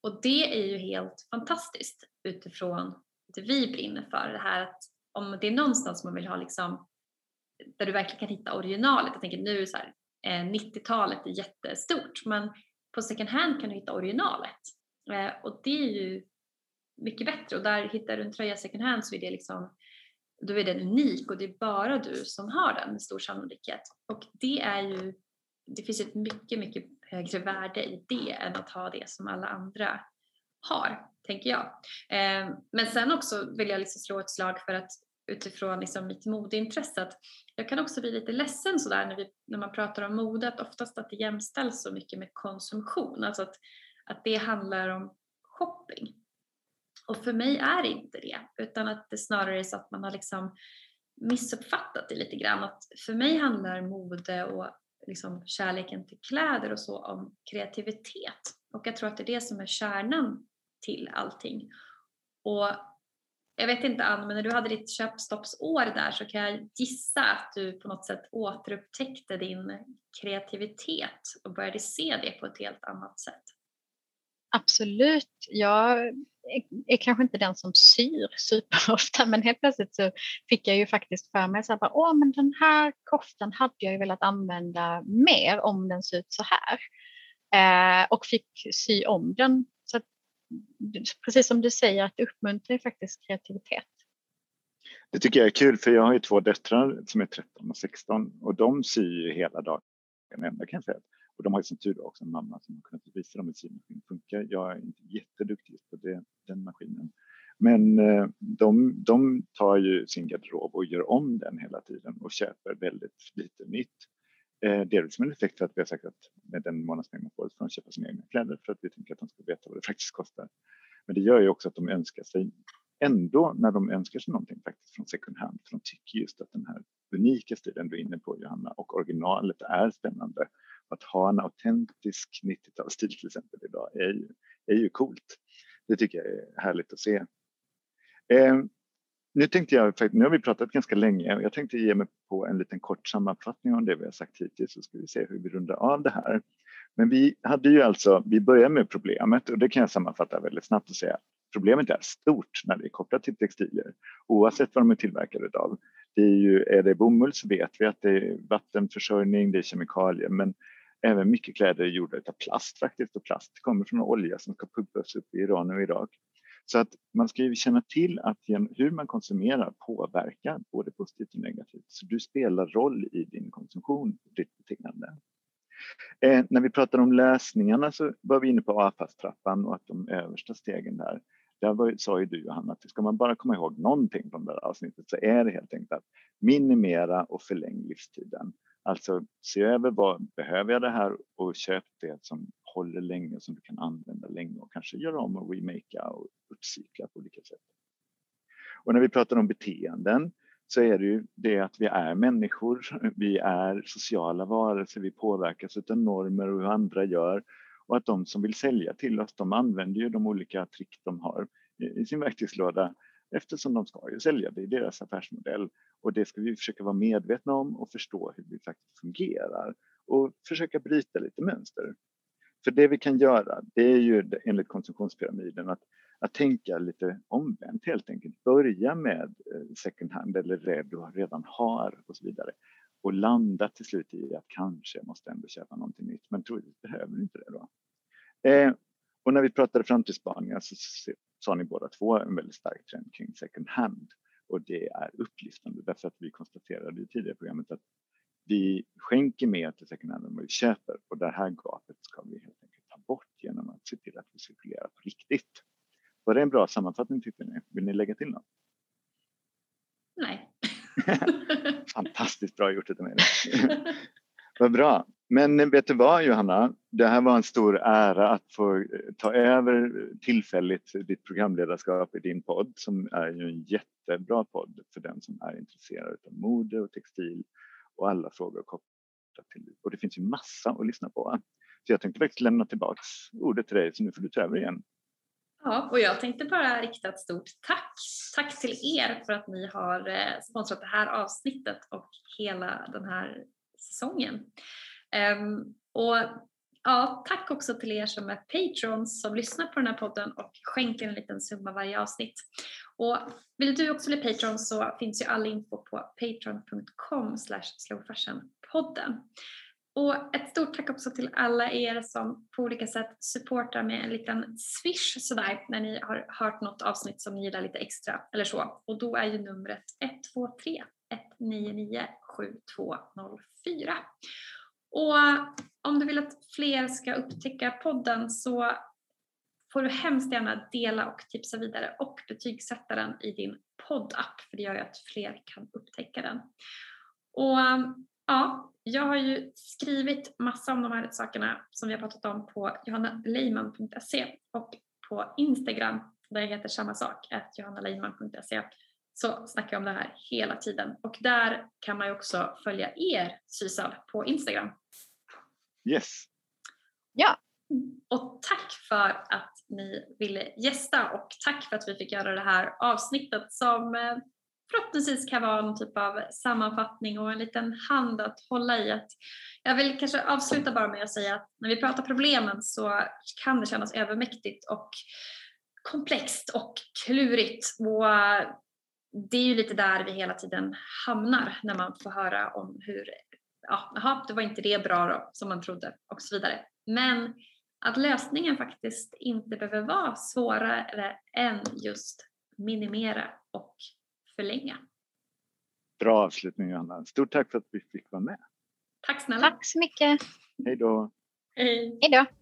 Och det är ju helt fantastiskt utifrån det vi brinner för. Det här att om det är någonstans man vill ha liksom där du verkligen kan hitta originalet. Jag tänker nu så här, eh, 90-talet är jättestort men på second hand kan du hitta originalet eh, och det är ju mycket bättre och där hittar du en tröja second hand så är det liksom då är den unik och det är bara du som har den med stor sannolikhet och det är ju det finns ett mycket, mycket högre värde i det än att ha det som alla andra har, tänker jag. Eh, men sen också vill jag liksom slå ett slag för att utifrån liksom mitt modeintresse att jag kan också bli lite ledsen sådär när, vi, när man pratar om mode att oftast att det jämställs så mycket med konsumtion, alltså att, att det handlar om shopping. Och för mig är det inte det, utan att det snarare är så att man har liksom missuppfattat det lite grann. Att för mig handlar mode och liksom kärleken till kläder och så om kreativitet. Och jag tror att det är det som är kärnan till allting. Och jag vet inte Ann, men när du hade ditt köpstoppsår där så kan jag gissa att du på något sätt återupptäckte din kreativitet och började se det på ett helt annat sätt. Absolut. Jag är kanske inte den som syr superofta men helt plötsligt så fick jag ju faktiskt för mig så här, åh men den här koftan hade jag ju velat använda mer om den ser ut så här. Eh, och fick sy om den precis som du säger, att det uppmuntrar faktiskt kreativitet. Det tycker jag är kul för jag har ju två döttrar som är 13 och 16 och de syr ju hela dagen ända kan jag säga. Och de har ju som tur också en mamma som har kunnat visa dem hur symaskinen funkar. Jag är inte jätteduktig på det, den maskinen. Men eh, de, de tar ju sin garderob och gör om den hela tiden och köper väldigt lite nytt. Eh, delvis som en effekt för att vi har sagt att med den månadspeng man får får de köpa sina egna kläder för att vi tänker att de ska veta vad det faktiskt kostar. Men det gör ju också att de önskar sig ändå när de önskar sig någonting faktiskt från second hand, för de tycker just att den här unika stilen du är inne på Johanna och originalet är spännande. Att ha en autentisk 90-talsstil till exempel idag är ju, är ju coolt. Det tycker jag är härligt att se. Eh, nu tänkte jag, nu har vi pratat ganska länge och jag tänkte ge mig på en liten kort sammanfattning om det vi har sagt hittills så ska vi se hur vi rundar av det här. Men vi hade ju alltså, vi börjar med problemet och det kan jag sammanfatta väldigt snabbt och säga problemet är stort när det är kopplat till textilier oavsett vad de är tillverkade av. Det är, ju, är det bomull så vet vi att det är vattenförsörjning, det är kemikalier men även mycket kläder är gjorda av plast faktiskt och plast kommer från olja som ska pumpas upp i Iran och Irak. Så att man ska ju känna till att hur man konsumerar påverkar både positivt och negativt. Så du spelar roll i din konsumtion, ditt beteende. Eh, när vi pratar om lösningarna så var vi inne på avfallstrappan och att de översta stegen där, där var, sa ju du Johanna att ska man bara komma ihåg någonting från det där avsnittet så är det helt enkelt att minimera och förläng livstiden. Alltså se över vad behöver jag det här och köp det som håller länge som du kan använda länge och kanske göra om och remakea och uppcykla på olika sätt. Och när vi pratar om beteenden så är det ju det att vi är människor, vi är sociala varelser, vi påverkas av normer och hur andra gör och att de som vill sälja till oss, de använder ju de olika trick de har i sin verktygslåda eftersom de ska ju sälja, det är deras affärsmodell och det ska vi försöka vara medvetna om och förstå hur vi faktiskt fungerar och försöka bryta lite mönster. För det vi kan göra, det är ju enligt konsumtionspyramiden att, att tänka lite omvänt helt enkelt. Börja med eh, second hand eller det du redan har och så vidare och landa till slut i att kanske måste ändå köpa någonting nytt, men troligtvis behöver du inte det då. Eh, och när vi pratade framtidsspaningar så sa ni båda två en väldigt stark trend kring second hand och det är upplyftande därför att vi konstaterade i tidigare programmet att vi skänker mer till second hand än vad vi köper och det här gapet ska vi helt enkelt ta bort genom att se till att vi cirkulerar på riktigt. Var det en bra sammanfattning tycker ni? Vill ni lägga till något? Nej. Fantastiskt bra gjort utav mig. Vad bra. Men vet du vad Johanna? Det här var en stor ära att få ta över tillfälligt ditt programledarskap i din podd som är ju en jättebra podd för den som är intresserad av mode och textil och alla frågor kopplat till det. Och det finns ju massa att lyssna på. Så jag tänkte faktiskt lämna tillbaks ordet till dig så nu får du ta över igen. Ja, och jag tänkte bara rikta ett stort tack. Tack till er för att ni har eh, sponsrat det här avsnittet och hela den här säsongen. Um, och ja, tack också till er som är patrons som lyssnar på den här podden och skänker en liten summa varje avsnitt. Och vill du också bli patron så finns ju all info på patreon.com slowfashionpodden. Och ett stort tack också till alla er som på olika sätt supportar med en liten swish sådär när ni har hört något avsnitt som ni gillar lite extra eller så. Och då är ju numret 123 199 7204. Och om du vill att fler ska upptäcka podden så får du hemskt gärna dela och tipsa vidare och betygsätta den i din poddapp för det gör ju att fler kan upptäcka den. Och ja, jag har ju skrivit massa om de här sakerna som vi har pratat om på johannaleiman.se och på Instagram där jag heter samma sak, johannaleiman.se så snackar jag om det här hela tiden och där kan man ju också följa er Sysav på Instagram. Yes. Ja. Och tack för att ni ville gästa och tack för att vi fick göra det här avsnittet som eh, förhoppningsvis kan vara någon typ av sammanfattning och en liten hand att hålla i. jag vill kanske avsluta bara med att säga att när vi pratar problemen så kan det kännas övermäktigt och komplext och klurigt och det är ju lite där vi hela tiden hamnar när man får höra om hur, ja, aha, det var inte det bra då, som man trodde och så vidare. Men att lösningen faktiskt inte behöver vara svårare än just minimera och förlänga. Bra avslutning Johanna. Stort tack för att vi fick vara med. Tack snälla. Tack så mycket. Hej då. Hej. Hej då.